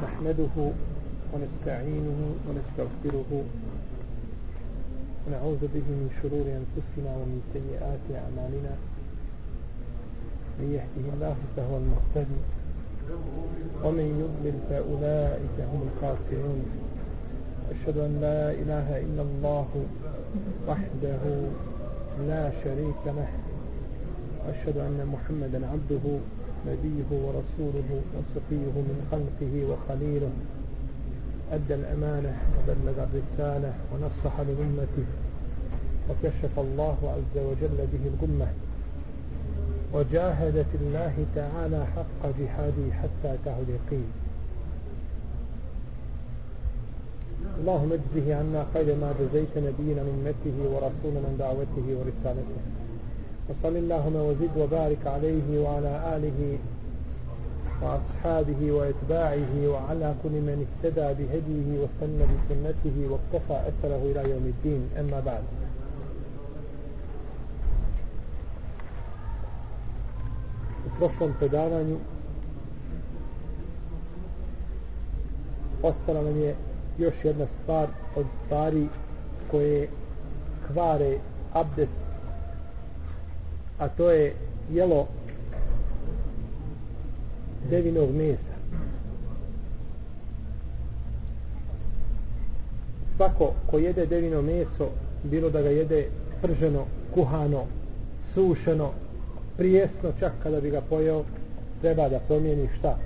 نحمده ونستعينه ونستغفره ونعوذ به من شرور أنفسنا ومن سيئات أعمالنا. من يهده الله فهو المهتدي ومن يضلل فأولئك هم الخاسرون. أشهد أن لا إله إلا الله وحده لا شريك له. أشهد أن محمدا عبده نبيه ورسوله وصفيه من خلقه وخليله أدى الأمانة وبلغ الرسالة ونصح لأمته وكشف الله عز وجل به الغمة وجاهد في الله تعالى حق جهاده حتى أتاه اليقين اللهم اجزه عنا خير ما جزيت نبينا من أمته ورسولا من دعوته ورسالته. وصل اللهم وزد وبارك عليه وعلى آله وأصحابه وإتباعه وعلى كل من اهتدى بهديه واستنى بسنته واقتفى أثره إلى يوم الدين. أما بعد. U prošlom predavanju ostala nam je još jedna stvar od stvari koje kvare abdest a to je jelo devinog mesa svako ko jede devino meso bilo da ga jede prženo, kuhano sušeno prijesno čak kada bi ga pojeo treba da promijeni šta?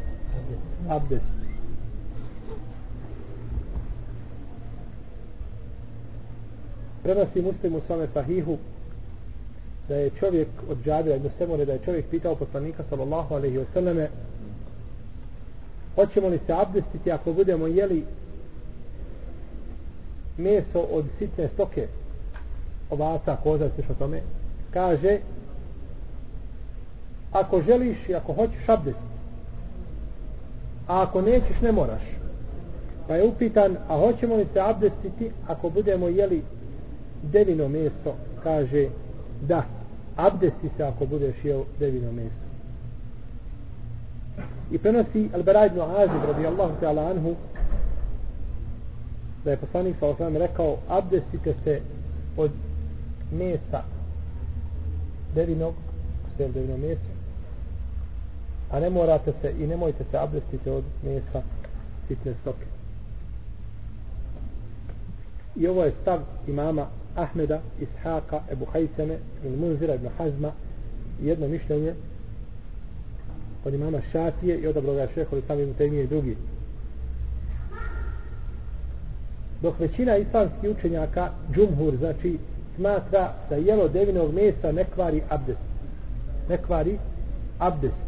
abdest prenosi muslim u svome sahihu da je čovjek od džabira ibn Semure da je čovjek pitao poslanika sallallahu alaihi wa sallame hoćemo li se abdestiti ako budemo jeli meso od sitne stoke ovaca, koza, sve tome? Kaže ako želiš i ako hoćeš abdest a ako nećeš ne moraš. Pa je upitan a hoćemo li se abdestiti ako budemo jeli devino meso? Kaže da abdesti se ako budeš jeo devino meso. I prenosi Al-Bara ibn Azib radijallahu ta'ala anhu da je poslanik sa osam rekao abdestite se od mesa devinog sve devino meso a ne morate se i nemojte se abdestiti od mesa sitne stoke. I ovo je stav imama Ahmeda, Ishaka, Ebu Hajseme i Munzira ibn Hazma jedno mišljenje od imama Šatije i odabro ga šeho sami ibn i drugi. Dok većina islamskih učenjaka džumhur znači smatra da jelo devinog mesa ne kvari abdest ne kvari abdest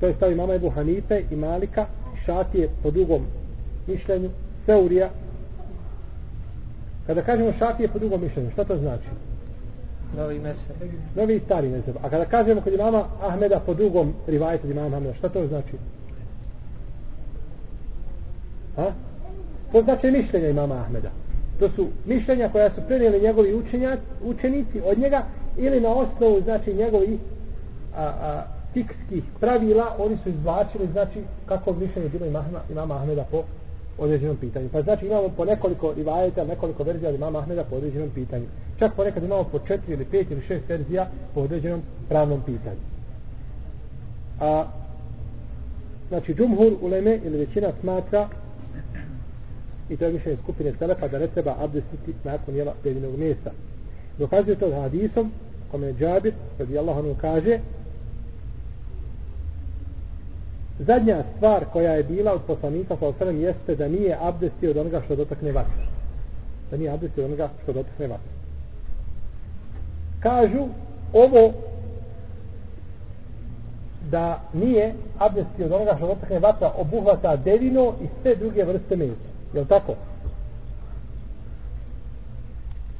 to je stav mama Ebu Hanife i Malika Šatije po drugom mišljenju Seurija Kada kažemo šafije po drugom mišljenju, šta to znači? Novi mesel. Novi i stari mesel. A kada kažemo kod imama Ahmeda po drugom rivajetu imama Ahmeda, šta to znači? Ha? To znači mišljenja imama Ahmeda. To su mišljenja koja su prenijeli njegovi učenja, učenici od njega ili na osnovu znači njegovi a, a, fikskih pravila oni su izvlačili znači kako mišljenje bilo imama, imama Ahmeda po određenom pitanju. Pa znači imamo po nekoliko rivajeta, nekoliko verzija od imama Ahmeda po određenom pitanju. Čak ponekad imamo po četiri ili pet ili šest verzija po određenom pravnom pitanju. A znači džumhur uleme ili većina smatra i to je mišljenje skupine Selefa da ne treba abdestiti nakon jela pedinog mjesta. Dokazuje to hadisom kome je Džabir, radi Allah kaže, zadnja stvar koja je bila od poslanika sa osrem jeste da nije abdestio od onoga što dotakne vatra. Da nije abdestio od onoga što dotakne vatra. Kažu ovo da nije abdestio od onoga što dotakne vatra obuhvata devino i sve druge vrste mesa. Je li tako?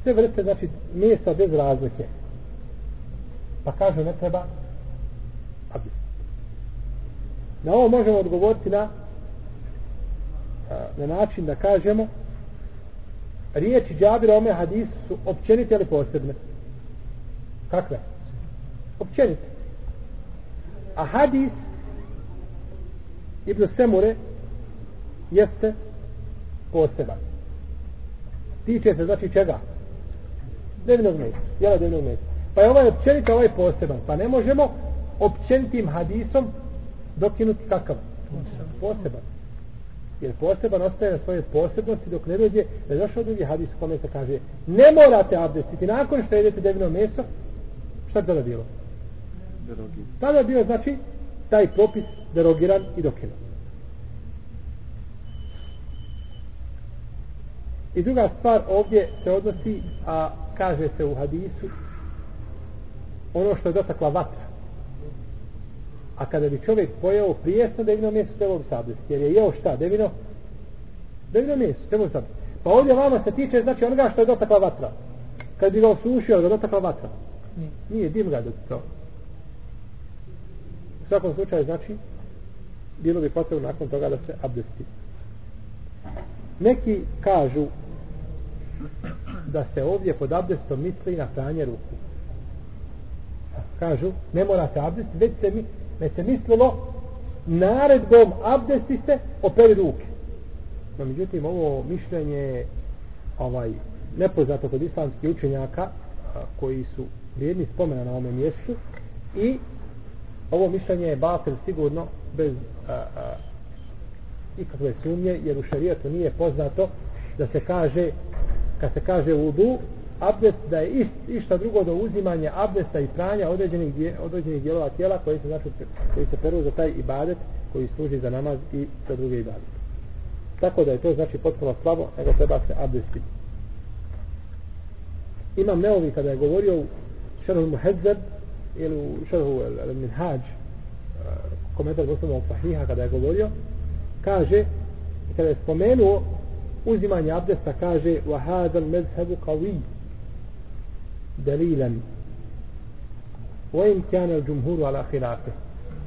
Sve vrste, znači, mesa bez razlike. Pa kažu ne treba abdestio. Na ovo možemo odgovoriti na na način da kažemo riječi džabira ome hadisu su općenite ili posebne? Kakve? Općenite. A hadis Ibn Semure jeste poseban. Tiče se znači čega? Devinog mjesta. Jela devinog mjesta. Pa je ovaj općenit, ovaj poseban. Pa ne možemo općenitim hadisom dokinuti kakav? Poseban. poseban. Jer poseban ostaje na svoje posebnosti dok ne dođe da je došao drugi hadis u kome se kaže ne morate abdestiti nakon što jedete devino meso šta je tada bilo? Derogiran. Tada je bio znači taj propis derogiran i dokinut. I druga stvar ovdje se odnosi, a kaže se u hadisu, ono što je dotakla vatra. A kada bi čovjek pojeo prijesno devino mjesto, trebalo bi sabljesti. Jer je jeo šta? Devino? Devino mjesto, trebalo bi. Pa ovdje vama se tiče, znači onoga što je dotakla vatra. Kad bi ga osušio, da dotakla vatra. Nije, Nije dim ga dotakla. U svakom slučaju, znači, bilo bi potrebno nakon toga da se abdesti. Neki kažu da se ovdje pod abdestom misli na pranje ruku. Kažu, ne mora se abdest, već se, mi, već se mislilo naredbom abdesti se operi ruke. No, međutim, ovo mišljenje ovaj, nepoznato kod islamskih učenjaka a, koji su vrijedni spomena na ovome mjestu i ovo mišljenje je batel sigurno bez a, a, ikakve sumnje jer u šarijetu nije poznato da se kaže kad se kaže udu abdest da je ist, išta drugo do uzimanja abdesta i pranja određenih, određenih dijelova tijela koji se, znači, koji se peru za taj ibadet koji služi za namaz i za druge ibadete tako da je to znači potpuno slabo nego treba se abdestiti. imam neovi kada je govorio u šerhu Muhezzeb ili u šerhu minhađ uh, komentar muslimog sahiha kada je govorio kaže kada je spomenuo uzimanje abdesta kaže wa hadha al-madhhab qawi وإن كان الجمهور على خلافه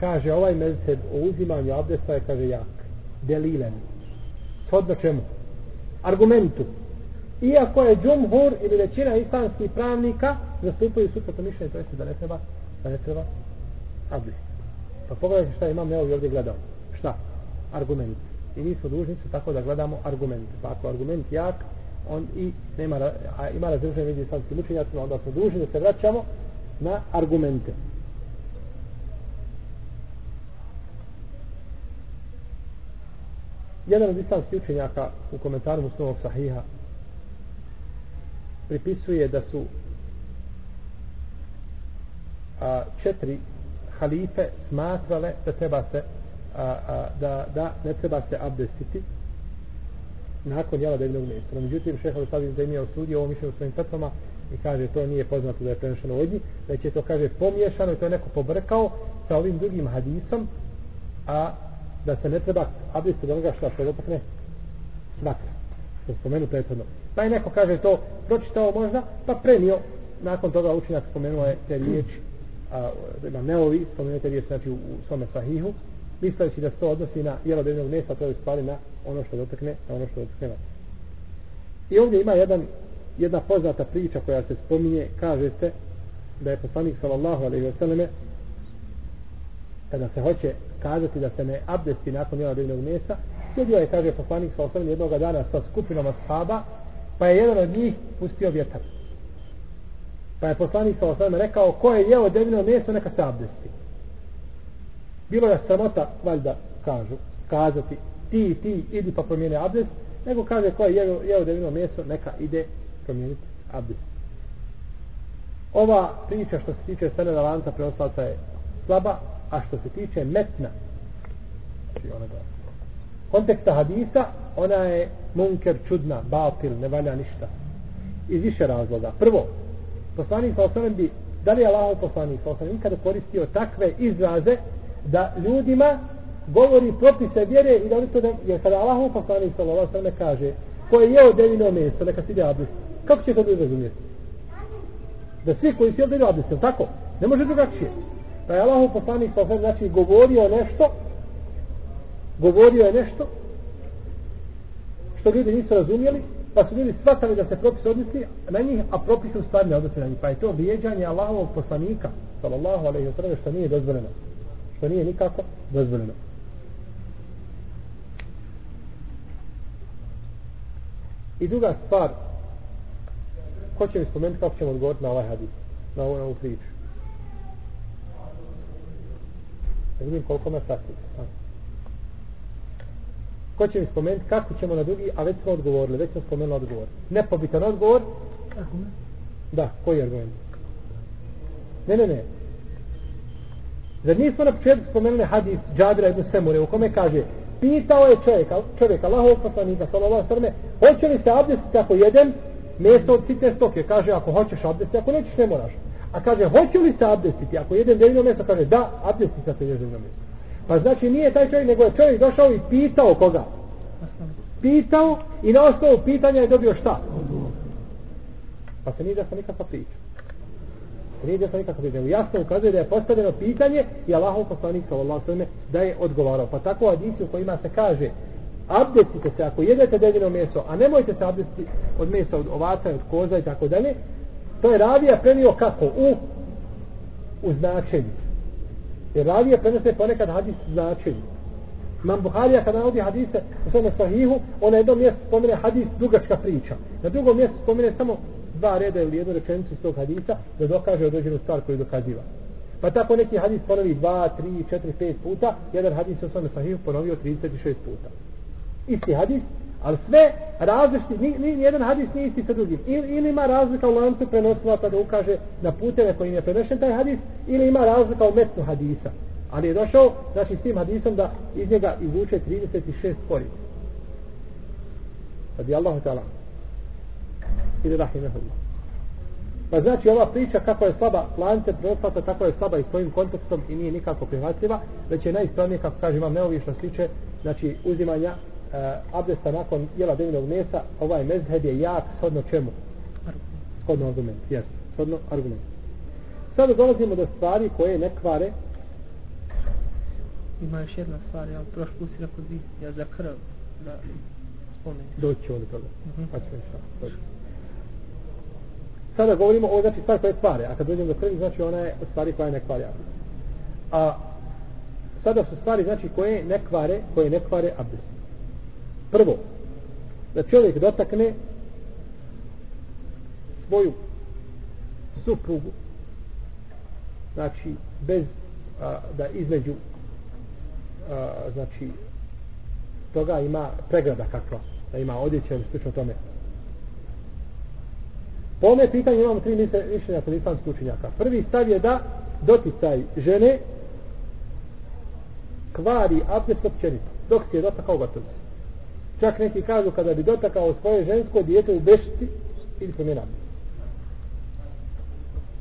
kaže ovaj mezheb o uzimanju abdesta je kaže jak. Dalilan shodno čemu? Argumentu. Iako je džumhur ili većina islamskih pravnika zastupaju suprotno mišljenje to jeste da ne treba da ne treba abdest. Pa pogledajte šta imam ja ovdje gledao. Šta? Argument. I mi smo dužni su tako da gledamo argument. Pa ako argument jak, on i nema, a ima razređenje među islamskim učenjacima, onda smo dužni da se vraćamo na argumente. Jedan od islamskih učenjaka u komentaru muslimovog sahiha pripisuje da su a, četiri halife smatrale da treba se a, a, da, da ne treba se abdestiti nakon jela devinog mesa. No, međutim, šeha Ustavi Zemija osudio ovo mišljenje u svojim petvama i kaže to nije poznato da je prenešeno od njih, već je to kaže pomiješano i to je neko pobrkao sa ovim drugim hadisom, a da se ne treba abdestiti od onoga što se dotakne vatra. To spomenu prethodno. Pa je neko kaže to pročitao možda, pa prenio nakon toga učinjak spomenuo je te riječi a, ima neovi, spomenuo te riječi znači u, u svome sahihu, misleći da se to odnosi na jelo devnog mesa, to je stvari na ono što dotakne, na ono što dotakne vas. I ovdje ima jedan, jedna poznata priča koja se spominje, kaže se da je poslanik sallallahu alaihi wa sallame kada se hoće kazati da se ne abdesti nakon jela devnog mesa, sjedio je, kaže poslanik sallallahu alaihi jednog dana sa skupinom ashaba, pa je jedan od njih pustio vjetar. Pa je poslanik sallallahu alaihi wa rekao, ko je jeo devno meso, neka se abdesti bilo je sramota valjda kažu kazati ti ti idi pa promijeni abdest nego kaže ko je jeo, jeo devino meso neka ide promijeniti abdest. Ova priča što se tiče Seneda Lanca preostalca je slaba a što se tiče metna znači ona da konteksta hadisa ona je munker čudna batil ne valja ništa. Iz više razloga. Prvo poslanik sa osnovim bi da li je Allah poslanik sa osnovim ikada koristio takve izraze da ljudima govori propise vjere i da oni to ne, jer kada Allah poslanik sallallahu alejhi ve kaže ko je jeo devino meso neka se ide abdest. Kako će to ljudi razumjeti? Da svi koji su jeli abdest tako? Ne može drugačije. Pa je Allah poslanik sallallahu znači govorio nešto govorio je nešto što ljudi nisu razumjeli pa su ljudi shvatali da se propis odnosi na njih, a propis u stvari ne odnosi na njih. Pa je to vrijeđanje Allahovog poslanika, sallallahu alaihi wa sallam, što nije dozvoljeno što nije nikako dozvoljeno. I druga stvar, ko će mi spomenuti kako ćemo odgovoriti na ovaj hadis, na ovu, na ovu priču? Ne vidim koliko me sati. Ko će mi spomenuti kako ćemo na drugi, a već smo odgovorili, već smo spomenuli odgovor. Nepobitan odgovor? Da, koji je argument? Ne, ne, ne, Zar nismo na početku spomenuli hadis Džabira ibn Semure u kome kaže pitao je čovjek, čovjek Allahov poslanika sallallahu alejhi hoće li se abdestiti ako jedem meso od sitne stoke? Kaže ako hoćeš abdestiti, ako nećeš ne moraš. A kaže hoće li se abdestiti ako jedem devino meso? Kaže da, abdesti se ako jedeš devino meso. Pa znači nije taj čovjek, nego je čovjek došao i pitao koga? Pitao i na osnovu pitanja je dobio šta? Pa se nije da sam nikakva priča. Nije da sam nikakva priča. Jasno ukazuje da je postavljeno pitanje i Allahov poslanik sallallahu alejhi da je odgovarao. Pa tako hadis u kojima se kaže abdestite se ako jedete devino meso, a nemojte se abdestiti od mesa od ovaca, od koza i tako dalje. To je ravija prenio kako? U u značenju. Jer ravija prenose ponekad hadis u značenju. Imam Buharija kada navodi hadise u svome sahihu, on na jednom mjestu spomene hadis dugačka priča. Na drugom mjestu spomene samo dva reda ili jednu rečenicu iz tog hadisa da dokaže određenu stvar koju dokaziva. Pa tako neki hadis ponovi dva, tri, četiri, pet puta, jedan hadis je sam sahih ponovio 36 puta. Isti hadis, ali sve različiti, ni, ni, jedan hadis nije isti sa drugim. Ili, ili ima razlika u lancu prenosila pa da ukaže na puteve kojim je prenešen taj hadis, ili ima razlika u metnu hadisa. Ali je došao, znači, s tim hadisom da iz njega izvuče 36 korica. Radi Allahu ta'ala. Ili rahimahullah. Pa znači ova priča kako je slaba lance proslata, tako je slaba i svojim kontekstom i nije nikako prihvatljiva, već je najispravnije, kako kaže imam neovi što sliče, znači uzimanja uh, abdesta nakon jela devinog mesa, ovaj mezhed je jak, shodno čemu? Shodno argument, jes, shodno argument. Sada dolazimo do stvari koje ne kvare Ima još jedna stvar, ja prošli put si rekao ja za krv da spomenem. Doći do toga. Uh -huh. Pa ćemo šta. Sada govorimo o znači stvari koje kvare, a kad dođemo do krvi, znači ona je stvari koja ne kvare abdest. A sada su stvari znači koje ne kvare, koje ne kvare abdest. Prvo, da čovjek dotakne svoju suprugu, znači bez a, da između a, znači toga ima pregrada kakva da ima odjeća ili slično tome po ome pitanju imamo tri mišljenja kod islamskih učenjaka prvi stav je da doticaj žene kvari abdest općenito dok se je dotakao gotov čak neki kažu kada bi dotakao svoje žensko dijete u bešti ili promjena abdest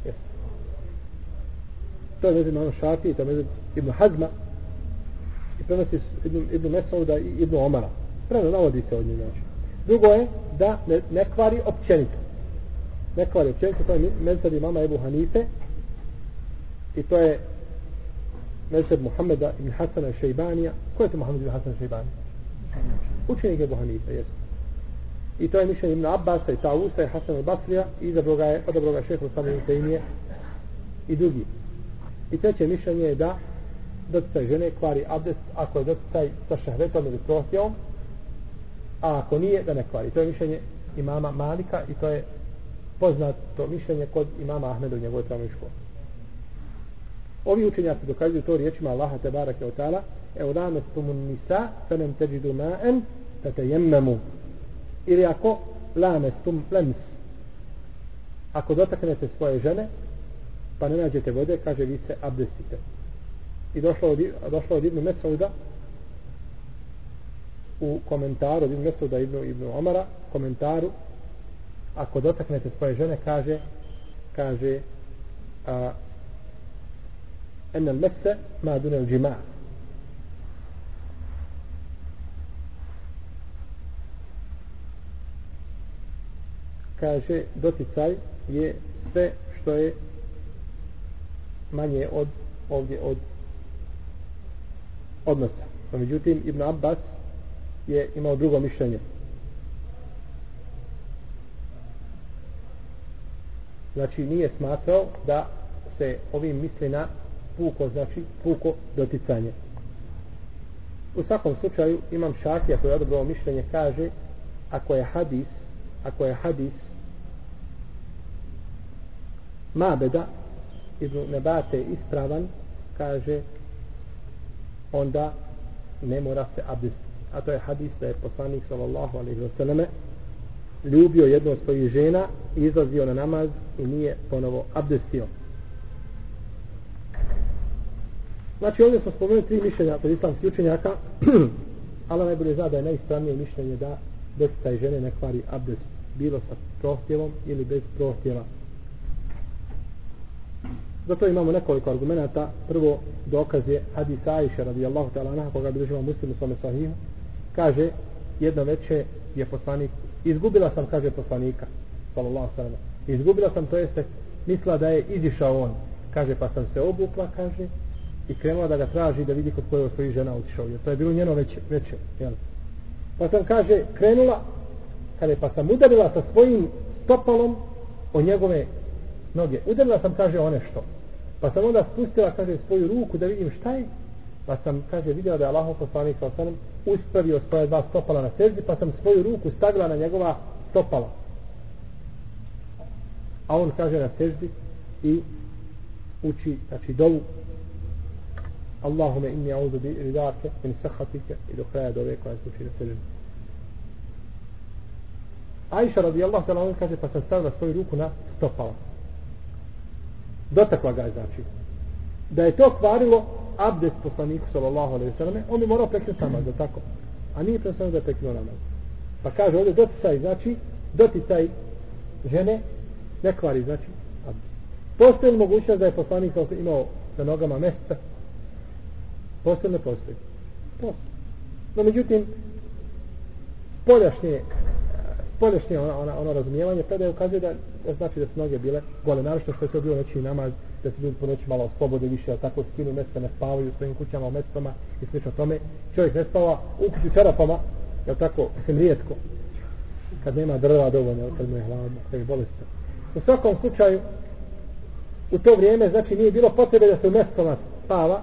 yes. to je vezano ono šafi to je vezano Ibn Hazma i prenosi Ibn, Ibn Mesauda i Ibn Omara. Preno navodi se od njih. Znači. Drugo je da ne, ne kvari općenito. Ne kvari općenito, to je mezheb imama Ebu Hanife i to je mezheb Muhammeda ibn Hasana Šejbanija. Ko je to Muhammed ibn Hasana Šejbanija? Učenik Ebu Hanife, jesu. I to je mišljenje Ibn Abbasa i Tausa i Hasan al-Basrija i odabro ga je, odabro ga šehr Osama ibn i drugi. I treće mišljenje je da doticaj žene kvari abdest ako je doticaj sa šahvetom ili prohtjevom a ako nije da ne kvari to je mišljenje imama Malika i to je poznato mišljenje kod imama Ahmeda u njegovoj pravnoj školi. Ovi učenjaci dokazuju to riječima Allaha te barake o ta'ala evo dame stumun nisa fenem teđidu ma'en te jemmemu ili ako lame stum lems ako dotaknete svoje žene pa ne nađete vode kaže vi se abdestite. I došlo od, došlo od Ibnu Mesauda u komentaru od Ibnu Mesauda Ibnu, Ibnu Omara komentaru ako dotaknete svoje žene kaže kaže a, enel mese ma dunel džima kaže doticaj je sve što je manje od ovdje od odnosa. No, međutim, Ibn Abbas je imao drugo mišljenje. Znači, nije smatrao da se ovim misli na puko, znači puko doticanje. U svakom slučaju, imam šafija koji je odobrao mišljenje, kaže, ako je hadis ako je hadis Mabeda Ibn Nebate ispravan kaže onda ne mora se abdestiti. a to je hadis da je poslanik sallallahu alaihi wa sallame ljubio jednu od svojih žena i izlazio na namaz i nije ponovo abdestio znači ovdje smo spomenuli tri mišljenja kod islamskih učenjaka ali najbolje zna da je najispravnije mišljenje da doticaj žene ne kvari abdest bilo sa prohtjevom ili bez prohtjeva Zato imamo nekoliko argumenta. Prvo dokaz je hadis Aisha radijallahu ta'ala anha koga bi držimo muslimu svome sahihu. Kaže, jedno veće je poslanik, izgubila sam, kaže poslanika, sallallahu sallam. Izgubila sam, to jeste, misla da je izišao on. Kaže, pa sam se obukla, kaže, i krenula da ga traži da vidi kod koje od svojih žena otišao. Jer to je bilo njeno veće, veće jel? Pa sam, kaže, krenula, kaže, pa sam udarila sa svojim stopalom o njegove noge. Udarila sam, kaže, one što. Pa sam onda spustila, kaže, svoju ruku da vidim šta je. Pa sam, kaže, vidjela da je Allah poslanik sa uspravio svoje dva stopala na seždi, pa sam svoju ruku stavila na njegova stopala. A on kaže na seždi i uči, znači, dovu Allahume inni auzu bi ridarke min sahatike i do kraja dove koja se uči na seždi. Aisha radijallahu ta'ala on kaže pa sam stavila svoju ruku na stopala dotakla ga je znači da je to kvarilo abdest poslaniku sallallahu alaihi sallam on bi morao prekinuti namaz da tako? A nije predstavljeno da je prekinuo namaz. Pa kaže ovdje doticaj znači doticaj žene ne kvari znači abdest. Postoji li mogućnost da je poslanik sallallahu imao na nogama mesta? Postoji ne postoji? Postoji. No međutim spoljašnje spoljašnje ono, ono, ono razumijevanje predaje ukazuje da znači da su noge bile gole, naravno što je to bilo noći namaz, da se ljudi po noći malo slobode više, ali tako skinu mjesta, ne spavaju u svojim kućama, u mestama i slično tome. Čovjek ne spava u kuću čarapama, je tako, mislim rijetko, kad nema drva dovoljno, kad mu je hladno, kad je bolestan. U svakom slučaju, u to vrijeme, znači nije bilo potrebe da se u mestama spava,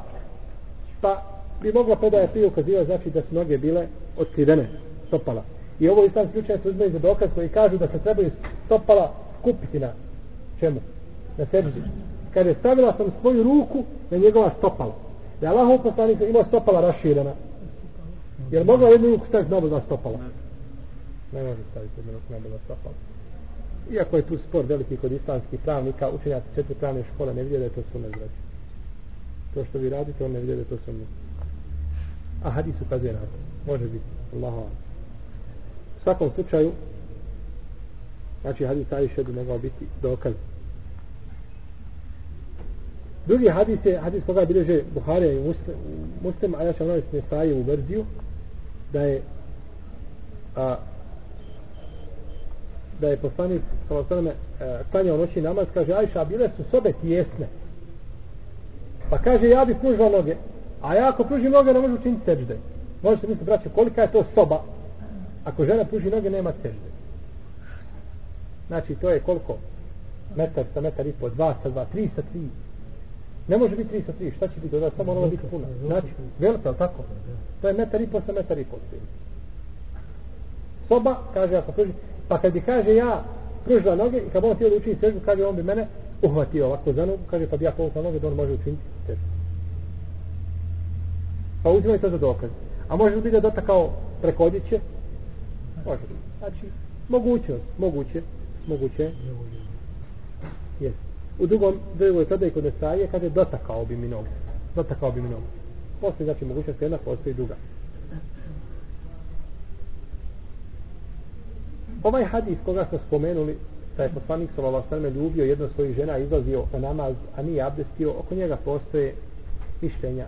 pa bi mogla predaja prije ukaziva, znači da su noge bile otkrivene, stopala. I ovo islamski učenjaci uzmeju za dokaz koji kažu da se trebaju stopala kupiti na čemu? Na sebi. Kad je stavila sam svoju ruku na njegova stopala. Da je Allah poslanik imao stopala raširena. Jer mogla jednu ruku staviti na oba stopala? Ne može staviti jednu ruku na oba stopala. Iako je tu spor veliki kod islamskih pravnika, učenjaci četiri pravne škole ne vidje da je to sunne znači. To što vi radite, on ne vidje da je to sunne. A hadis ukazuje na to. Može biti. Allahu U svakom slučaju, Znači hadis Ajše bi mogao biti dokaz. Drugi hadis je hadis koga bileže Buharija i Muslim, muslim a ja ću navesti Nesaje u verziju da je a, da je poslanik Salosaname e, klanjao noći namaz kaže Ajša bile su sobe tijesne. Pa kaže ja bih pružila noge. A ja ako pružim noge ne možu učiniti sežde. Možete misliti braće kolika je to soba? Ako žena pruži noge nema sežde. Znači, to je koliko? Metar sa metar i po, dva sa dva, tri sa tri. Ne može biti tri sa tri, šta će biti od Samo ono biti puno. Znači, velika, ali tako? To je metar i po sa metar i po. Soba, kaže, ako pruži, pa kad bi kaže ja pružila noge i kad on htio da učini sežu, kaže, on bi mene uhvatio ovako za nogu, kaže, pa bi ja povukla noge, da on može učiniti sežu. Pa uzimaj to za dokaz. A može li biti da dotakao preko odjeće? Može biti. Znači, mogućnost, moguće moguće je u drugom drugoj sada i kod Nesaje kaže dotakao bi mi nogu. Dotakao bi mi nogu. Postoji znači mogućnost jedna postoji druga. Ovaj hadis koga smo spomenuli da je poslanik sallallahu alejhi ljubio jednu svojih žena izlazio na namaz a nije abdestio oko njega postoje mišljenja.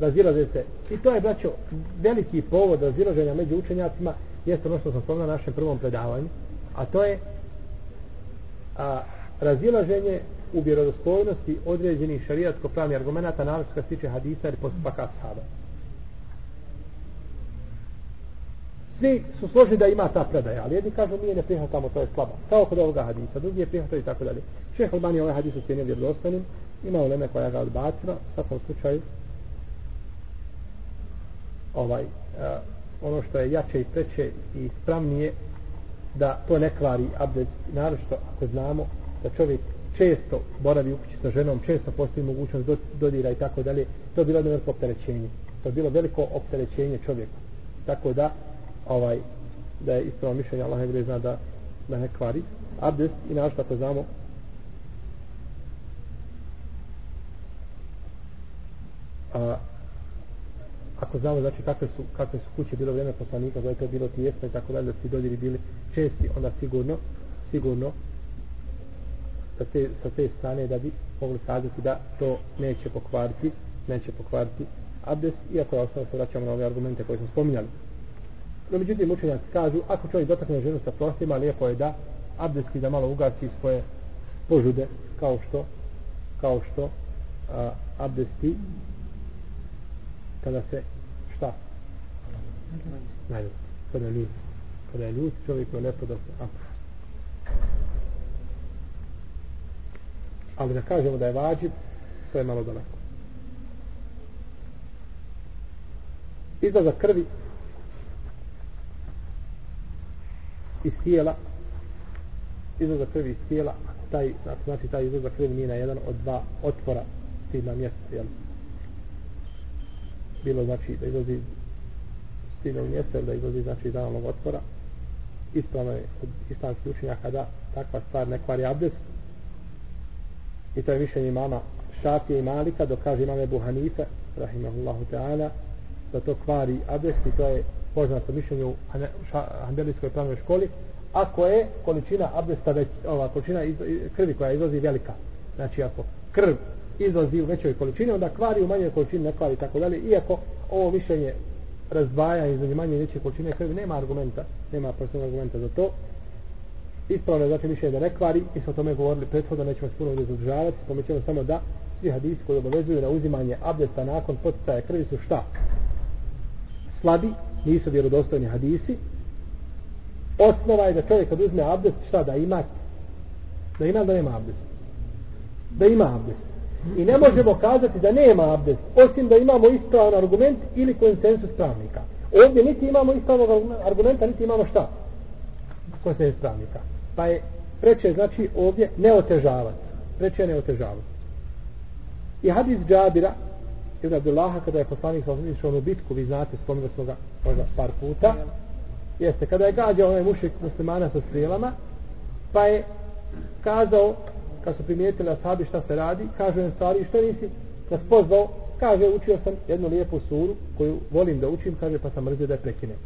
Razilaze se. I to je braćo veliki povod razilaženja među učenjacima jeste ono što sam spomenuo na našem prvom predavanju a to je a razilaženje u vjerodostojnosti određenih šarijatsko-pravnih argumenta naravno što se tiče hadisa ili postupaka ashaba. Svi su složni da ima ta predaja, ali jedni kažu nije ne prihvatamo, to je slaba. Kao kod ovoga hadisa, drugi je prihvatao i tako dalje. Šeh Albani ovaj hadis ucijenio vjerodostojnim, ima uleme koja ga odbacila, u svakom slučaju, ovaj, uh, ono što je jače i preče i spravnije da to ne kvari abdest naročito ako znamo da čovjek često boravi u kući sa ženom često postoji mogućnost do, dodira i tako dalje. To je bilo jedno veliko opterećenje. To je bilo veliko opterećenje čovjeku. Tako da ovaj da je ispravo mišljenje Allah ne zna da, da ne kvari. Abdest i naš, tako znamo? A, ako znamo znači kakve su, kakve su kuće bilo vrijeme poslanika, da je to bilo tijesno i tako dalje, da su dodiri bili česti, onda sigurno, sigurno sa te, sa te strane da bi mogli kazati da to neće pokvariti, neće pokvariti abdest, iako je ostalo se vraćamo na ove argumente koje smo spominjali. No, međutim, učenjaci kažu, ako čovjek dotakne ženu sa prostima, lijepo je da abdesti da malo ugasi svoje požude, kao što, kao što a, abdesti kada se šta? Najljut. Kada je ljut. Kada je ljut, čovjek je lepo da se apusti. Ali da kažemo da je vađib, to je malo daleko. Izlazak krvi iz tijela izlazak krvi iz tijela taj, znači taj izlazak krvi nije na jedan od dva otvora stidna mjesta jel? bilo znači da izlazi stidnog mjesta da izlazi znači iz analog otvora ispravno je od islamskih učenjaka da takva stvar ne kvari abdest i to je mišljenje mama Šafije i Malika dok kaže imame Buhanife rahimahullahu ta'ala da to kvari abdest i to je poznato mišljenje u Hanbelijskoj pravnoj školi ako je količina abdesta već, ova količina iz, krvi koja izlazi velika. Znači ako krv izlazi u većoj količini onda kvari u manjoj količini ne kvari tako dalje iako ovo mišljenje razdvaja između manje i veće količine krvi nema argumenta nema posebnog argumenta za to ispravno je zatim mišljenje da ne kvari. Mi smo o tome govorili prethodno nećemo vas puno ovdje zadržavati. Spomećemo samo da svi hadisi koji obavezuju na uzimanje abdesta nakon poticaja krvi su šta? Slabi nisu vjerodostojni hadisi. Osnova je da čovjek kad uzme abdest šta da ima? Da ima da nema abdest. Da ima abdest. I ne možemo kazati da nema abdest osim da imamo ispravan argument ili konsensus pravnika. Ovdje niti imamo ispravnog argumenta niti imamo šta? Konsensus pravnika pa je preče znači ovdje ne otežavati preče ne otežavati i hadis Džabira Ibn Abdullaha kada je poslanik sa išao u bitku vi znate spomenuli smo ga možda par puta jeste kada je gađao onaj mušik muslimana sa strijelama pa je kazao kad su primijetili ashabi šta se radi kaže im stvari što nisi? Nas pozvao kaže učio sam jednu lijepu suru koju volim da učim kaže pa sam mrzio da je prekinem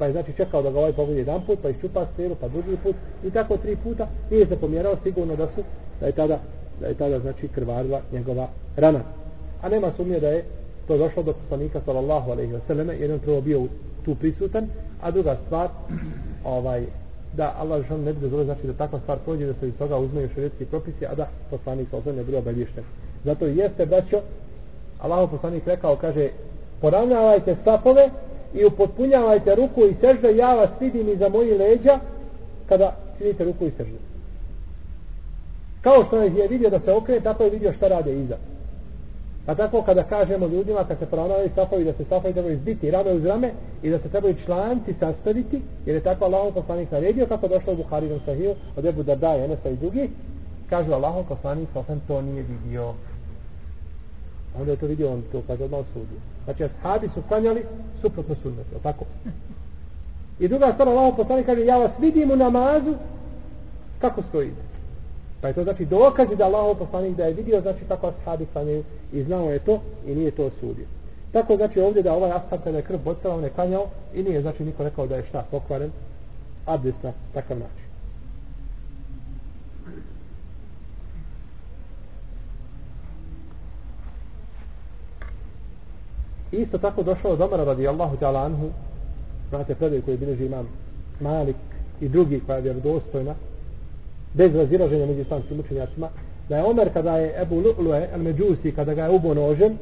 pa je znači čekao da ga ovaj pogodi jedan put pa iščupa strijelu pa drugi put. I tako tri puta. Nije se pomjerao sigurno da su da je tada da je tada znači krvarila njegova rana. A nema sumnje da je to došlo do poslanika sallallahu alejhi ve selleme jedan prvo bio tu prisutan a druga stvar ovaj da Allah žal ne bi dozvolio znači da takva stvar prođe da se iz toga uzmeju šarijetski propisi a da poslanik sallallahu ne bude obavješten zato jeste braćo Allahu poslanik rekao kaže poravnavajte stapove i upotpunjavajte ruku i sežde ja vas vidim iza moji leđa kada činite ruku i sežde. Kao što je vidio da se okrene tako je vidio šta rade iza. Pa tako kada kažemo ljudima kad se poravnavaju safovi da se safovi trebaju izbiti rame uz rame i da se trebaju članci sastaviti jer je tako Allahom poslanik naredio kako došlo u Buharinom sahiju od Ebu Darda i Enesa i drugi kažu Allahom poslanik sasvim to nije vidio onda je to vidio on to kaže odmah osudio znači ashabi su klanjali suprotno sunnetu tako i druga stvar Allah poslani kaže ja vas vidim u namazu kako stojite Pa je to znači dokazi da Allah poslanik da je vidio znači kako ashabi klanjaju i znao je to i nije to osudio. Tako znači ovdje da ovaj ashab kada je krv bocala on je klanjao i nije znači niko rekao da je šta pokvaren abdest na takav način. Isto tako došao od Omara radijallahu ta'ala anhu znate predaj koji bilježi imam Malik i drugi koja je vjerodostojna bez razilaženja među islamskim učenjacima da je Omer kada je Ebu Lu'lue al Međusi kada ga je ubo nožem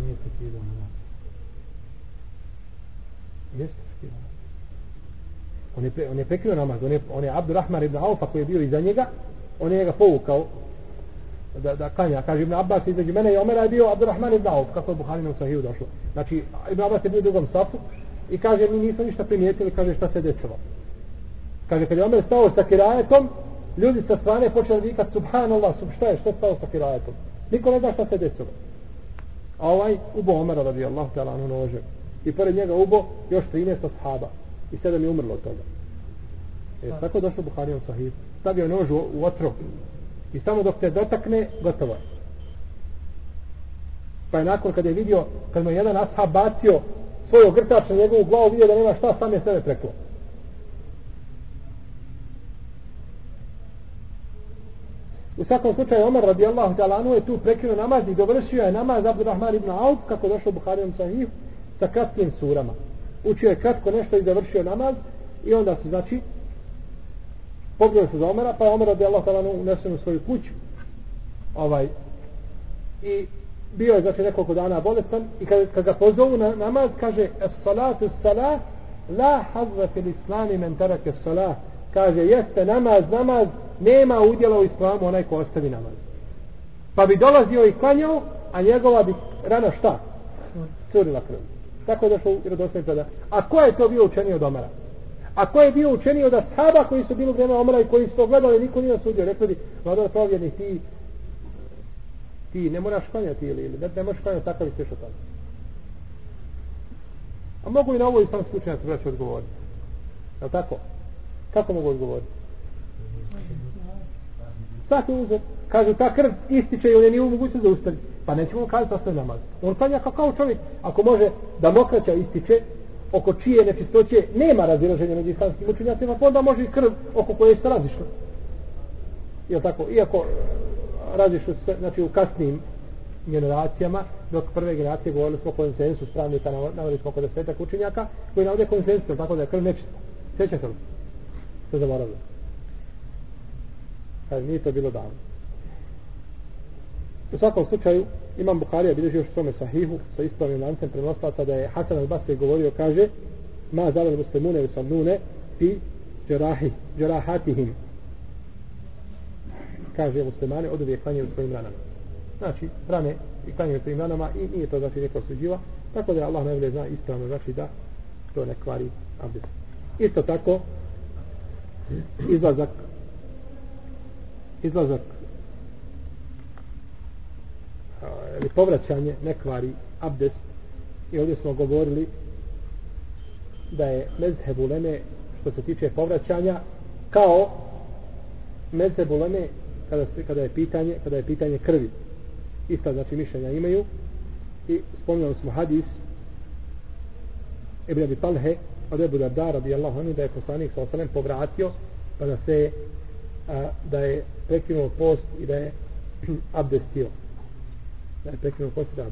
nije namaz jeste prekidao on je, pre, on je prekrio namaz on je, on je Abdurrahman ibn Aufa koji je bio iza njega on je ga povukao da, da klanja. kaže Ibn Abbas između mene i Omera je bio Abdurrahman ibn Auf kako je Buharinom sahiju došlo znači Ibn Abbas je bio u drugom safu i kaže mi nismo ništa primijetili kaže šta se desilo Kaže, kad je Omer stao sa kirajetom, ljudi sa strane počeli vikati, subhanallah, sub, šta je, što stao sa kirajetom? Niko ne zna šta se desilo. A ovaj ubo Omera radi Allah ta'ala anu nože. I pored njega ubo još 13 ashaba. I sedam je umrlo od toga. E, tako došlo Buharijom sahih. Stavio nož u, u otro. I samo dok te dotakne, gotovo je. Pa je nakon kad je vidio, kad mu je jedan ashab bacio svoj ogrtač na njegovu glavu, vidio da nema šta, sam je sebe preklo. U svakom slučaju Omar radijallahu ta'ala je tu prekinuo namaz i dovršio je namaz Abdurrahman ibn Auf kako je došao Buharijom sahih sa kratkim surama. Učio je kratko nešto i završio namaz i onda se znači pogledao se za Omara pa je Omar radijallahu ta'ala anu unesen u svoju kuću ovaj i bio je znači nekoliko dana bolestan i kad, kad ga pozovu na namaz kaže es salatu salah la hazva fil islami men tarake salah kaže jeste namaz namaz nema udjela u islamu onaj ko ostavi namaz. Pa bi dolazio i klanjao, a njegova bi rana šta? Curila krv. Tako je došlo u vjerodostojnim predan. A ko je to bio učenio od Omara? A ko je bio učenio od ashaba koji su bili u vreme Omara i koji su to gledali, niko nije osudio. Rekli bi, vladar provjerni, ti ti ne moraš klanjati ili, ili ne, ne možeš klanjati takav i sveš od toga. A mogu i na ovo islamski učenjaci braći odgovoriti. Je li tako? Kako mogu odgovoriti? Svaki uzor. Kažu, ta krv ističe ili nije u mogućnosti da ustavi. Pa nećemo kazati ostavi namaz. On klanja kao, kao čovjek. Ako može da mokraća ističe, oko čije nečistoće nema razilaženja među islamskim učenjacima, pa onda može i krv oko koje se razišlo. Jel tako? Iako razišlo se, znači u kasnim generacijama, dok prve generacije govorili smo konsensu pravnika, navodili smo kod desetak učenjaka, koji navode konsensu, tako da je krv nečista. Sjećate li? Se zaboravili. Kaže, nije to bilo davno. U svakom slučaju, Imam Bukharija bilježi još tome sahihu sa ispravnim lancem prenoslaca da je Hasan al-Basri govorio, kaže, ma zavel muslimune u sannune fi džerahi, džerahatihim. Kaže, muslimane od uvijek klanjaju svojim ranama. Znači, rane i klanjaju svojim ranama i nije to znači neko suđiva. Tako da Allah najbolje zna ispravno znači da to ne kvari abdest. Isto tako, izlazak izlazak ili povraćanje ne kvari abdest. I ovdje smo govorili da je mezheb uleme što se tiče povraćanja kao mezheb uleme kada, se, kada je pitanje kada je pitanje krvi. Ista znači mišljenja imaju. I spominjali smo hadis Ibn Abi Talhe od Ebu Darda radijallahu anhu da je poslanik sa osanem povratio pa da se a, da je prekinuo post i da je abdestio. Da je prekinuo post i da.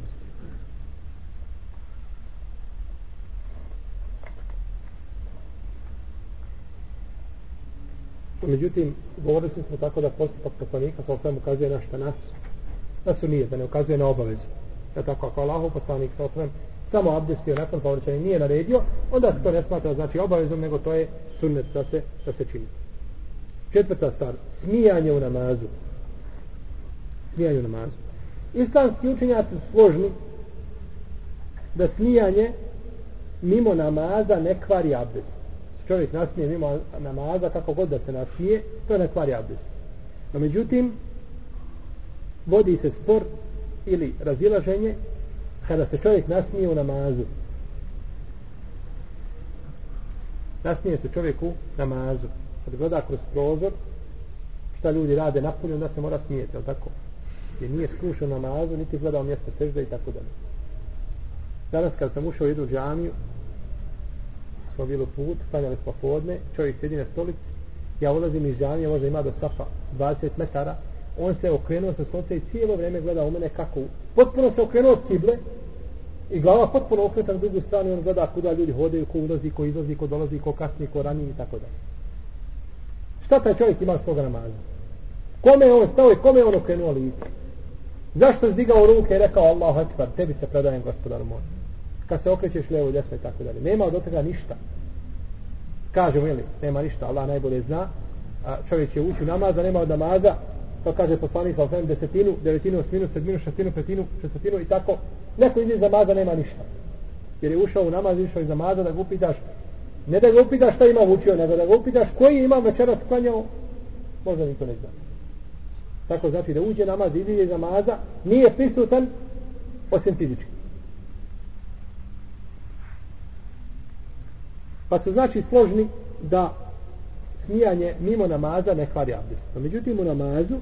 Međutim, govorili smo tako da postupak poslanika sa osvijem ukazuje na šta nas, da su nije, da ne ukazuje na obavezu. Da tako, ako Allahov poslanik sa osvijem samo abdestio nakon povraćanja nije naredio, onda se to ne smatra znači obavezom, nego to je sunnet da se, da se čini. Četvrta stvar, smijanje u namazu. Smijanje u namazu. Islamski učenjaci su složni da smijanje mimo namaza ne kvari abdest. Čovjek nasmije mimo namaza, kako god da se nasmije, to ne kvari abdest. No međutim, vodi se spor ili razilaženje kada se čovjek nasmije u namazu. Nasmije se čovjek u namazu kad gleda kroz prozor šta ljudi rade napolju onda se mora smijeti, je tako? Jer nije skrušao namazu niti gledao mjesto sežda i tako dalje danas kad sam ušao u jednu džamiju smo bili put, stanjali smo podne čovjek sjedi na stolici ja ulazim iz džamije, možda ima do safa 20 metara on se okrenuo sa stolice i cijelo vrijeme gleda u mene kako potpuno se okrenuo od kible i glava potpuno okreta na drugu stranu on gleda kuda ljudi hodaju, ko ulazi, ko izlazi, ko dolazi, ko kasni, ko rani i tako dalje Šta taj čovjek ima svoga namaza? Kome je on stao i kome je on okrenuo lice? Zašto zdigao ruke i rekao Allahu Ekber, tebi se predajem gospodar moj. Kad se okrećeš levo i desno i tako dalje. Nema od toga ništa. Kažemo ili, nema ništa, Allah najbolje zna. A čovjek će ući u namaz, a nema od namaza, to kaže poslanik, ali desetinu, devetinu, osminu, sedminu, šestinu, petinu, šestinu i tako. Neko iz namaza nema ništa. Jer je ušao u namaz, išao iz namaza da ga upitaš Ne da ga upitaš šta ima učio, nego da ga upitaš koji ima večeras klanjao, možda niko ne zna. Tako znači da uđe namaz, ide iz namaza, nije prisutan osim fizički. Pa su znači složni da smijanje mimo namaza ne kvari abdest. No, međutim u namazu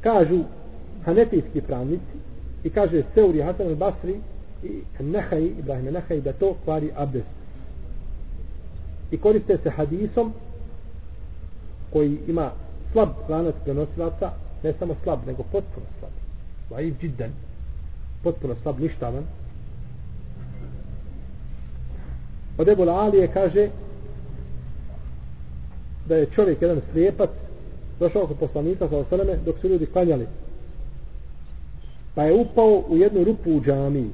kažu hanetijski pravnici i kaže Seuri Hasan al-Basri i Nehaj, Ibrahim Nehaj da to kvari abdest. I koriste se hadisom koji ima slab lanac prenosilaca, ne samo slab, nego potpuno slab. Vaiv džiddan. Potpuno slab, ništavan. Od Ebu Alije kaže da je čovjek jedan slijepac došao kod poslanika sa osaleme dok su ljudi klanjali. Pa je upao u jednu rupu u džamiji.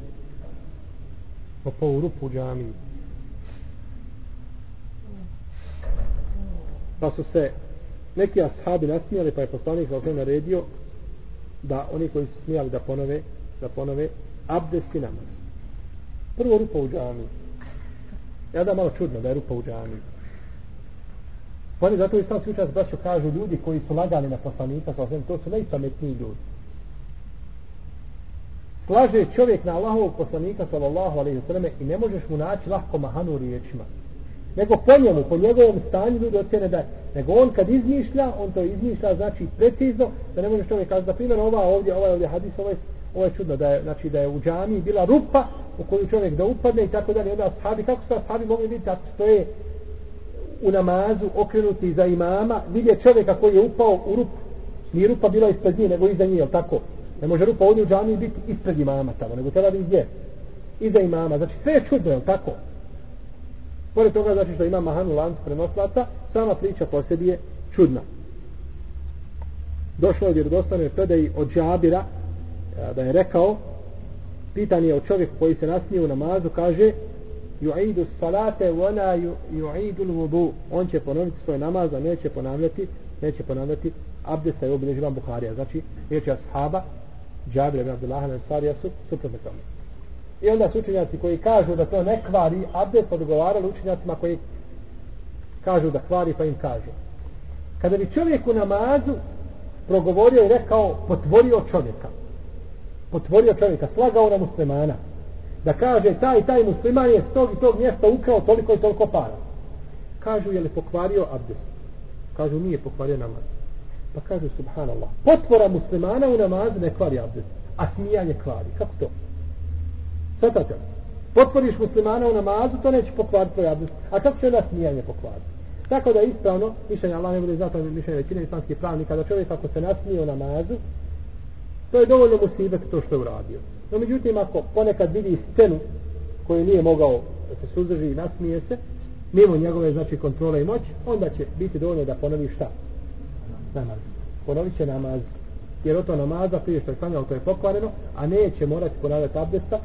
Upao u rupu u džamiji. Pa su se neki ashabi nasmijali pa je poslanik sa osaleme naredio da oni koji su smijali da ponove da ponove abdest i namaz. Prvo rupa u džami. Ja da malo čudno da je rupa u džami. Pa oni zato islamski učenjaci braćo kažu ljudi koji su lagali na poslanika, sa to su najpametniji ljudi. Slaže čovjek na Allahovog poslanika sallallahu alejhi ve selleme i ne možeš mu naći lahko mahanu riječima. Nego po njemu, po njegovom stanju ljudi ocjene da nego on kad izmišlja, on to izmišlja znači precizno, da ne može čovjek kazati, na primjer, ova ovdje, ovaj ovdje hadis, ovaj, ovo je čudno, da je, znači, da je u džami bila rupa u koju čovjek da upadne i tako dalje, onda ashabi, kako su ashabi mogli vidjeti, ako stoje u namazu okrenuti za imama, vidje čovjeka koji je upao u rupu. Nije rupa bila ispred nje, nego iza nje, jel tako? Ne može rupa ovdje u džami biti ispred imama tamo, nego treba biti gdje? Iza imama. Znači sve je čudno, jel tako? Pored toga, znači što ima mahanu lancu prenoslata, sama priča po sebi je čudna. Došlo je vjerodostane predaji od džabira, e, da je rekao, pitan je o čovjeku koji se nasmije u namazu, kaže, yu'idu salate wa la yu'idu al-wudu. On će ponoviti svoj namaz, a neće ponavljati, neće ponavljati abdesta je obilježi Buharija. Znači, riječi ashaba, Džabir ibn Abdullah al-Ansarija su suprotno tome. I onda su učenjaci koji kažu da to ne kvari abdest, odgovarali učenjacima koji kažu da kvari, pa im kažu. Kada bi čovjek u namazu progovorio i rekao, potvorio čovjeka, potvorio čovjeka, slagao na muslimana, da kaže taj taj musliman je s tog i tog mjesta ukrao toliko i toliko para. Kažu je li pokvario abdest? Kažu nije pokvario namaz. Pa kažu subhanallah. Potvora muslimana u namazu ne kvari abdest, a smijanje kvari. Kako to? Svatate. Potvoriš muslimana u namazu, to neće pokvariti tvoj abdest. A kako će onda smijanje pokvariti? Tako da ispravno, mišljenje Allah ne bude zato mišljenje većine islamskih pravnika, da čovjek ako se nasmije u namazu, to je dovoljno musibet to što je uradio. No međutim, ako ponekad vidi scenu koju nije mogao da se suzdrži i nasmije se, mimo njegove znači kontrole i moć, onda će biti dovoljno da ponovi šta? Namaz. Ponovit će namaz. Jer o to namaza prije što je klanjalo, to je pokvareno, a neće morati ponavljati abdesta.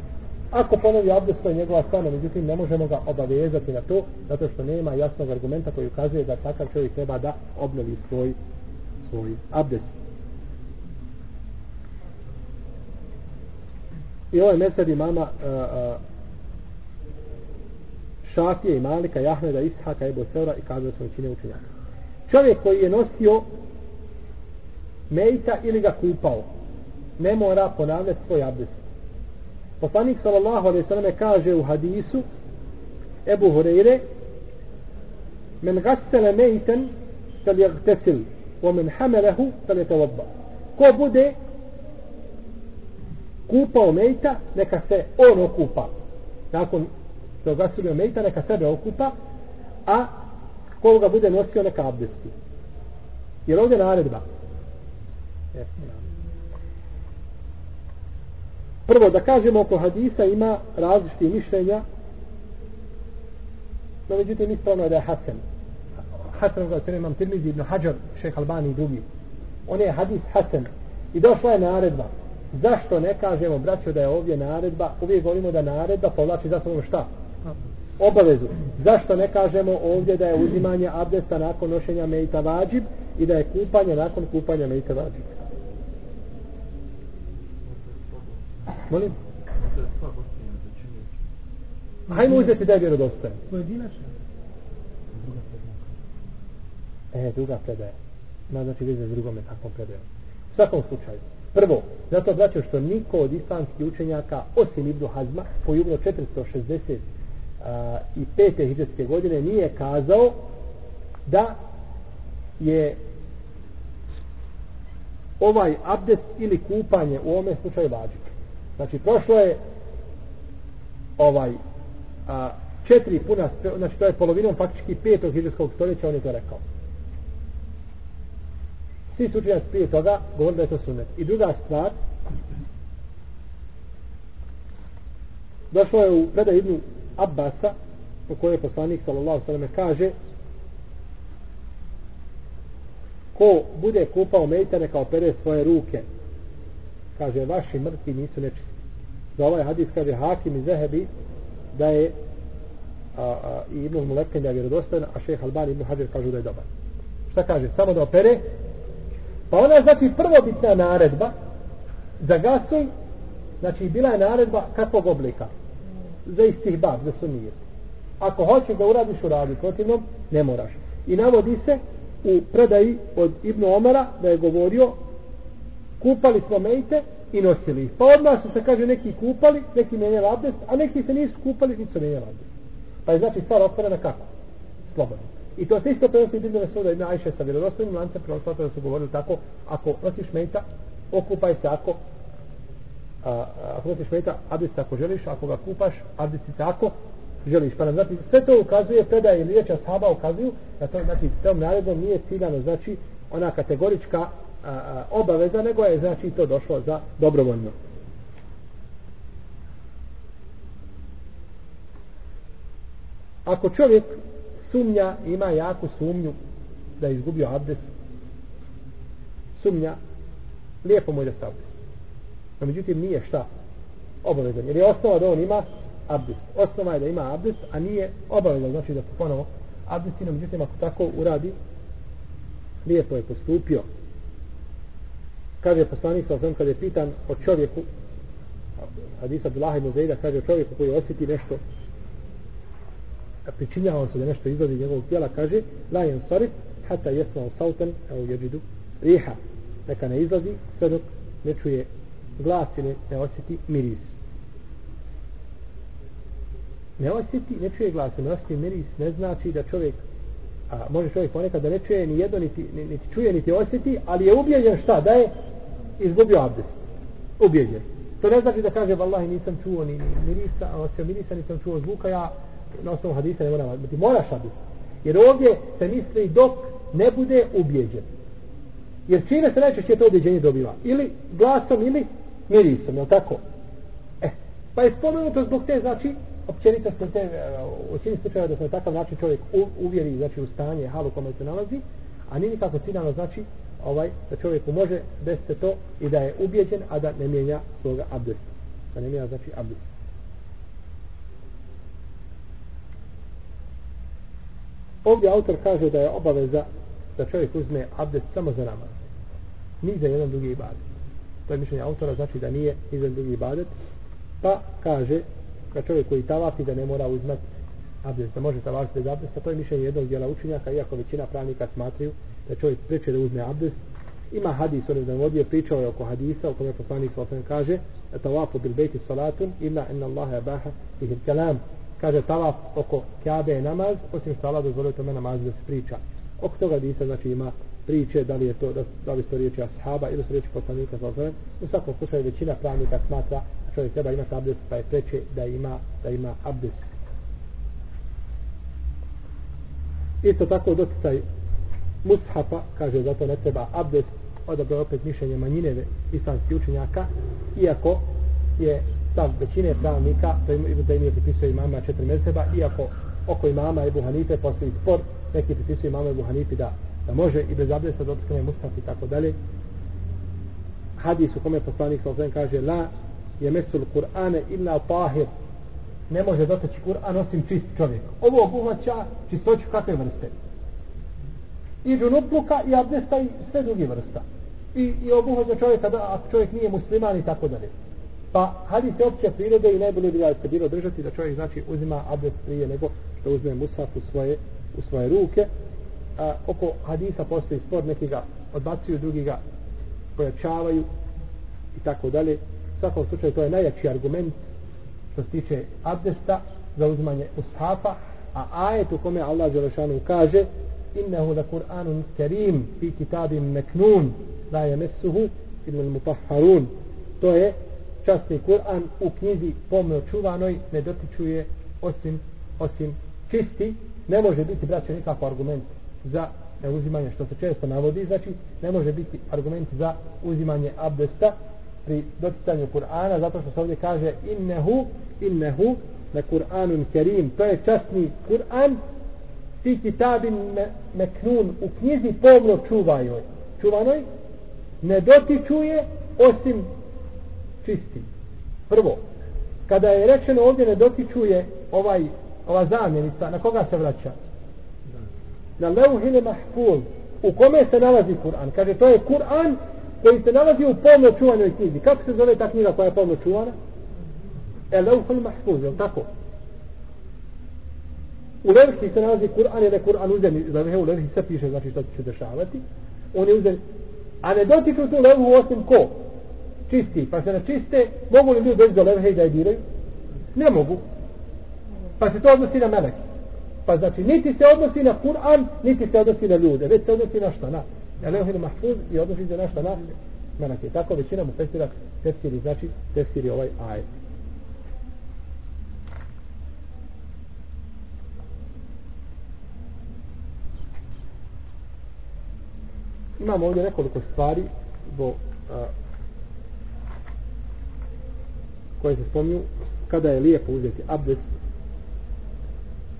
Ako ponovi abdest, to je njegova stana, međutim, ne možemo ga obavezati na to, zato što nema jasnog argumenta koji ukazuje da takav čovjek treba da obnovi svoj, svoj abdest. I ovaj mesed imama uh, uh, Šafije i Malika, Jahmeda, Ishaka, Ebu Seura i kazao su čine učenjaka. Čovjek koji je nosio mejta ili ga kupao, ne mora ponavljati svoj abdest. Poslanik sallallahu alejhi ve selleme kaže u hadisu Ebu Hurajre men gassele mejten sal je gtesil men hamelehu sal je ko bude kupao mejta, neka se on okupa. Nakon što ogasilio mejta, neka sebe okupa, a koga bude nosio neka abdesti. Jer ovdje naredba. Prvo, da kažemo oko hadisa ima različitih mišljenja, no međutim ispravno je da je Hasan. Hasan ga se imam Tirmizi ibn Hajar, šeha Albani i drugi. On je hadis Hasan. I došla je naredba zašto ne kažemo braćo da je ovdje naredba uvijek govorimo da naredba povlači za sobom šta obavezu zašto ne kažemo ovdje da je uzimanje abdesta nakon nošenja mejta vađib i da je kupanje nakon kupanja mejta vađib molim hajmo uzeti da je vjerodostojan pojedinačno E, druga predaja. Ma znači veze s drugom nekakvom predajom. U svakom slučaju. Prvo, zato braćo što niko od islamskih učenjaka, osim Ibnu Hazma, koji umro 460 a, i pete hijđarske godine, nije kazao da je ovaj abdest ili kupanje u ovome slučaju vađi. Znači, prošlo je ovaj a, četiri puna, znači to je polovinom faktički petog hiđarskog stoljeća, on je to rekao. Svi su učenjaci prije toga govorili da je to sunet. I druga stvar, došlo je u predaj Ibnu Abbasa, po kojoj poslanik sallallahu sallam kaže ko bude kupao mejta neka opere svoje ruke kaže vaši mrtvi nisu nečisti za ovaj hadis kaže Hakim i Zehebi da je a, a, i Ibn Mulekin da je vjerodostojno a šeh Albani Ibn Hađer kažu da je dobar šta kaže samo da opere Pa ona znači prvobitna naredba za gasoj znači bila je naredba kakvog oblika? Za istih bab, za sunir. Ako hoćeš da uradiš, uradi protivnom, ne moraš. I navodi se u predaji od Ibn Omara da je govorio kupali smo mejte i nosili ih. Pa odmah su se, kaže, neki kupali, neki menjali abdest, a neki se nisu kupali, nisu menjali abdest. Pa je znači stvar otvorena kako? Slobodno. I to se isto prenosi Ibn Mesuda Ibn Ajše sa vjerodostojnim lancem prenosota da su govorili tako, ako nosiš mejta, okupaj se ako a, ako nosiš mejta, abdest ako želiš, ako ga kupaš, abdest tako želiš. Pa nam znači, sve to ukazuje, predaje ili riječ ashaba ukazuju, da to znači tom naredbom nije ciljano, znači ona kategorička a, a, obaveza, nego je znači to došlo za dobrovoljno. Ako čovjek sumnja, ima jaku sumnju da je izgubio abdes, sumnja, lijepo mu je da se abdes. No, međutim, nije šta obavezan. Jer je osnova da on ima abdes. Osnova je da ima abdes, a nije obavezan. Znači da ponovo abdesti, no, međutim, ako tako uradi, lijepo je postupio. Kaže poslanik sa kada je pitan o čovjeku, hadisa Abdullah ibn Zejda kaže o čovjeku koji osjeti nešto pričinjava se da nešto izlazi iz njegovog tijela, kaže la jen sarif, hata jesma u sautan, evo jeđidu, riha. Neka ne izlazi, sve dok ne čuje glas ili ne osjeti miris. Ne osjeti, ne čuje glas, ne osjeti miris, ne znači da čovjek, a može čovjek ponekad da ne čuje ni jedno, niti, niti čuje, niti osjeti, ali je ubijeđen šta, da je izgubio abdest. Ubijeđen. To ne znači da kaže, vallahi nisam čuo ni, mirisa, a osim mirisa nisam čuo zvuka, ja na osnovu hadisa ne moram biti moraš hadis jer ovdje se misli dok ne bude ubijeđen jer čime se najčešće to ubijeđenje dobiva ili glasom ili mirisom, je tako? E, pa je spomenuto zbog te, znači, općenito smo te, e, u cijeni slučaja da se na takav način čovjek uvjeri, znači, u stanje, halu kome se nalazi, a nije nikako ciljano, znači, ovaj, da čovjeku može desiti to i da je ubijeđen, a da ne mijenja svoga abdesta. Da ne mijenja, znači, abdesta. Ovdje autor kaže da je obaveza da čovjek uzme abdest samo za namaz. Ni za jedan drugi ibadet. To je mišljenje autora, znači da nije ni za drugi ibadet. Pa kaže da čovjek koji tavafi da ne mora uzmati abdest, da može tavafiti bez abdesta. To je mišljenje jednog dijela učenjaka, iako većina pravnika smatraju da čovjek preče da uzme abdest. Ima hadis, on je vodio, pričao je oko hadisa, u kome poslanik sa kaže tavafu bil bejti salatun, illa inna Allahe abaha ihil kalam kaže tavaf oko Kabe je namaz, osim što Allah dozvolio tome namaz da se priča. Oko toga hadisa, znači ima priče, da li je to, da li su riječi ashaba ili su riječi poslanika sa osvijem. U svakom slučaju većina pravnika smatra čovjek treba imati abdest, pa je preče da ima, da ima abdest. Isto tako doticaj mushafa, kaže zato ne treba abdest, odabro opet mišljenje manjine islamskih učenjaka, iako je stav većine pravnika, to im da im je pripisao imama četiri mezheba, iako oko imama Ebu Hanife postoji spor, neki pripisuju imama Ebu Hanife da, da može i bez abdesta dotkne mushaf i tako dalje. Hadis u kome poslanik sa osvijem kaže la je mesul Kur'ane illa tahir ne može dotaći Kur'an osim čist čovjek. Ovo obuhvaća čistoću kakve vrste. I džunupluka i abdesta i sve druge vrsta. I, i obuhvaća čovjeka da ako čovjek nije musliman i tako dalje. Pa hadis je opće prirode i najbolje bi da se bilo držati da čovjek znači uzima abdest prije nego što uzme musaf u svoje, u svoje ruke. a, oko hadisa postoji spor, neki ga odbacuju, drugi ga pojačavaju i tako dalje. U svakom slučaju to je najjači argument što se tiče abdesta za uzmanje ushafa, a ajet u kome Allah Đelešanu kaže innehu da Kur'anun kerim fi kitabim meknun la je mesuhu ili mutahharun to je časni Kur'an u knjizi pomno čuvanoj ne dotičuje osim osim čisti. Ne može biti braće nikakav argument za uzimanje što se često navodi. Znači ne može biti argument za uzimanje abdesta pri doticanju Kur'ana zato što se ovdje kaže innehu innehu na Kur'anun kerim to je časni Kur'an ti kitabin meknun u knjizi pomno čuvajoj čuvanoj? Ne dotičuje osim čisti. Prvo kada je rečeno ovdje ne dotičuje ovaj ova zamjenica na koga se vraća? Na leuhile mahfuz u kome se nalazi Kur'an. Kaže to je Kur'an koji se nalazi u pomno čuvanoj knjizi. Kako se zove ta knjiga koja je pomno čuvana? E mahfuz je tako? U levhi se nalazi Kur'an jer je Kur'an uzem za levhe u levhi sve piše znači što će se dešavati. On je uzem a ne dotiču tu levhu osim ko? Čisti pa se na čiste mogu li ljudi doći do levhe i da je diraju ne mogu. Pa se to odnosi na meleke. Pa znači niti se odnosi na Kur'an niti se odnosi na ljude već se odnosi na šta? Na na levhi mahfuz i odnosi se na šta? Na meleke. Tako većina mu tefsira tefsiri znači tefsiri ovaj ajet. Imamo ovdje nekoliko stvari bo, a, koje se spomnju kada je lijepo uzeti abdest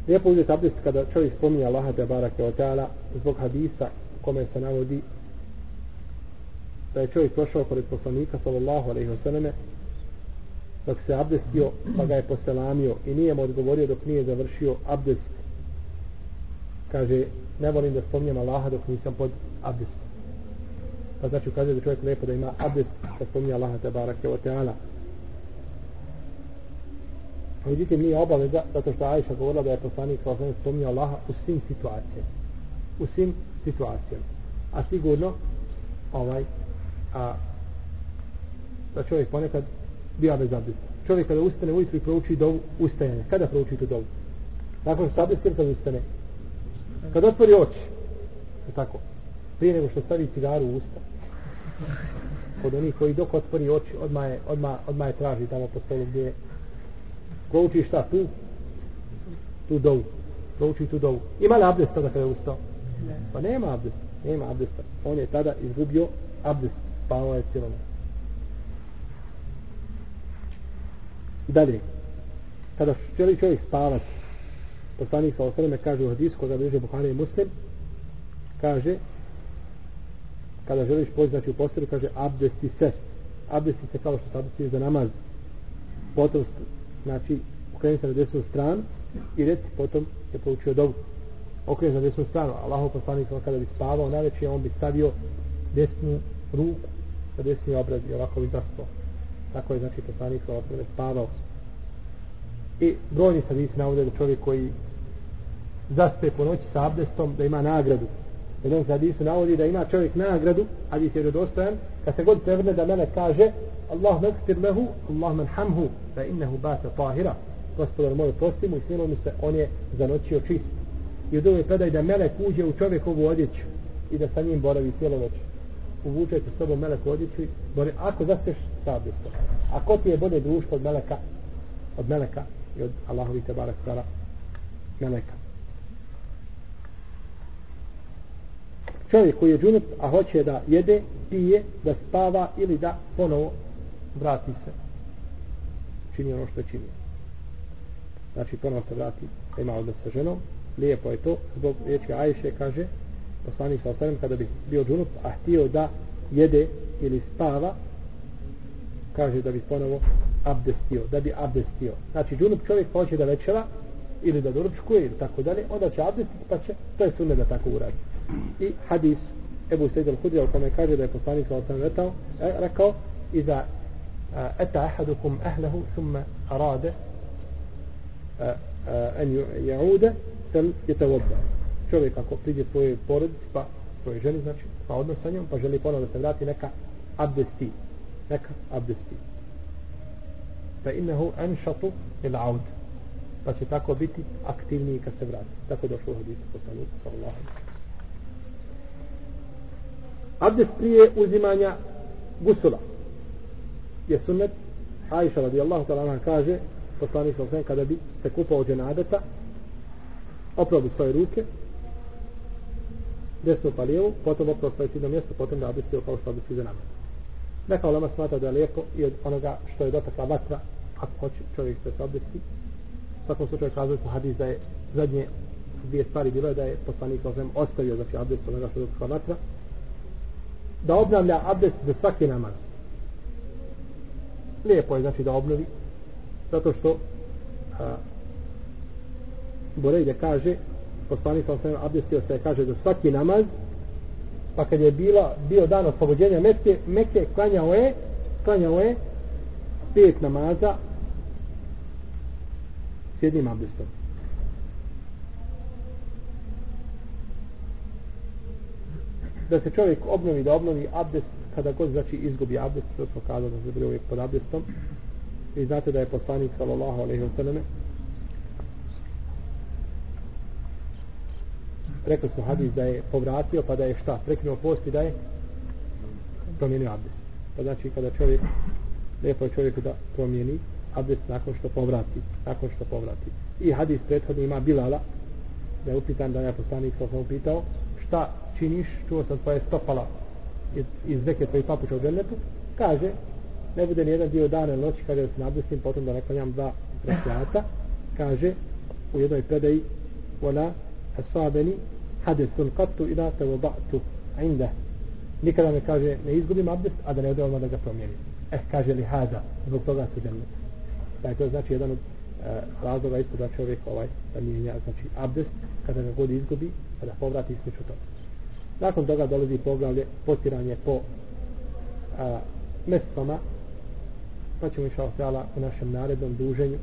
lijepo uzeti abdest kada čovjek spominje Allaha te barake o teala zbog hadisa kome se navodi da je čovjek prošao pored poslanika sallallahu alaihi wa sallame dok se abdestio pa ga je poselamio i nije mu odgovorio dok nije završio abdest. Kaže ne volim da spominjem Allaha dok nisam pod abdestom pa znači ukazuje da čovjek lepo da ima abdest da spominje Allaha te barake o teala međutim nije obaveza zato što Ajša govorila da je poslanik sa osnovim spominjao Allaha u svim situacijama. U svim situacijama. A sigurno ovaj a da čovjek ponekad bija bez abdesta čovjek kada ustane ujutru i prouči dovu ustajanje. Kada prouči tu dovu? Nakon što abdestir kada ustane? Kada otvori oči. Tako? Prije nego što stavi cigaru u usta kod onih koji dok otvori oči odmah je, odmah, odmah je traži tamo po stolu gdje ko uči šta tu? Tu dovu. Ko uči tu dovu? Ima li abdest tada kada je ustao? Ne. pa nema abdest nema abdesta. On je tada izgubio abdest spavao je cijelo dalje. Kada želi čovjek spavati poslanik sa osreme kaže u hadisu koga bliže Buhari i Muslim kaže kada želiš poznati u postelju kaže abdesti se. Abdesti se kao što se abdesti za namaz. Potom znači okreni se na desnu stranu i reci potom je poučio dobu okreni se na desnu stranu. Allahov poslanik kada bi spavao najveće on bi stavio desnu ruku na desni obraz i ovako bi zaspao. Tako je znači poslanik sa osnovne spavao. I brojni sad visi navode da čovjek koji zaspe po noći sa abdestom da ima nagradu jedan se hadisu navodi da ima čovjek nagradu, hadis je redostojan, kad se god prevrne da mene kaže Allah nekfir lehu, Allah menhamhu, fa innehu bata tahira. Gospodar moj posti mu i smilo mu se, on je zanoćio čist. I u drugoj predaj da melek uđe u čovjekovu odjeću i da sa njim boravi cijelo već. Uvučajte s tobom melek u odjeću i bori, ako zaspeš A Ako ti je bolje društvo od meleka, od meleka i od Allahovi te barak meleka. Čovjek koji je džunup, a hoće da jede, pije, da spava ili da ponovo vrati se. Čini ono što čini. Znači ponovo se vrati, da ima odnos sa ženom. Lijepo je to, zbog riječi Ajše kaže, poslanik sa ostanem, kada bi bio džunup, a htio da jede ili spava, kaže da bi ponovo abdestio, da bi abdestio. Znači džunup čovjek hoće da večera, ili da doručkuje, ili tako dalje, onda će abdestiti, pa će, to je sunne da tako uradi i hadis Ebu Sejid al-Hudja u kome kaže da je poslanik sa osam rekao, rekao i da eta ahadukum ahlehu summa arade en jaude fel je te vodda čovjek ako priđe svojoj porodici pa svojoj ženi znači pa odnos sa njom pa želi ponovno da se vrati neka abdesti neka abdesti fa innahu anshatu il aud pa će tako biti aktivniji kad se vrati tako došlo u hadisu poslanika sallallahu alejhi abdest prije uzimanja gusula. Je sunnet. Aisha radijallahu ta'ala kaže poslanik sam kada bi se kupao dženadeta oprao bi svoje ruke desno pa lijevo potom oprao svoje sidno mjesto potom da abdestio kao što abdestio za neka ulema smatra da je lijepo i od onoga što je dotakla vatra ako hoće čovjek da se abdesti. U svakom slučaju kazali smo hadis da je zadnje dvije stvari bilo je da je poslanik sam ostavio znači abdest onoga što je dotakla vatra da obnavlja abdest za svaki namaz. Lijepo je znači da obnovi zato što a, Borejde kaže poslanik sam sam abdestio se kaže za svaki namaz pa kad je bila, bio dan oslobođenja Mekke, Mekke klanjao je klanjao je pet namaza s jednim abdestom. Da se čovjek obnovi, da obnovi abdest kada god znači izgubi abdest, to smo kazali da se bude uvijek pod abdestom. I znate da je poslanik sallallahu alejhi ve selleme rekli smo hadis da je povratio pa da je šta, prekinuo post i da je promijenio abdest. Pa znači kada čovjek lijepo je čovjeku da promijeni abdest nakon što povrati, nakon što povrati. I hadis prethodni ima Bilala, da je upitan da je poslanik sallallahu alejhi upitao šta činiš, čuo sam tvoje stopala iz, iz veke tvojih papuča u džennetu, kaže, ne bude ni jedan dio dana ili noći kada se nabustim, potom da ne klanjam dva rekiata, kaže, u jednoj predaji, ona asabeni hadesun katu ila te vodatu inda. Nikada me kaže, ne izgubim abdest, a da ne odem da ga promijenim. Eh, kaže li hada, zbog toga su džernet. Da pa je to znači jedan od e, razloga isto da čovjek ovaj da mijenja znači abdest kada ga god izgubi pa kada povrati između toga nakon toga dolazi poglavlje potiranje po a, mestama pa ćemo inša u našem narednom duženju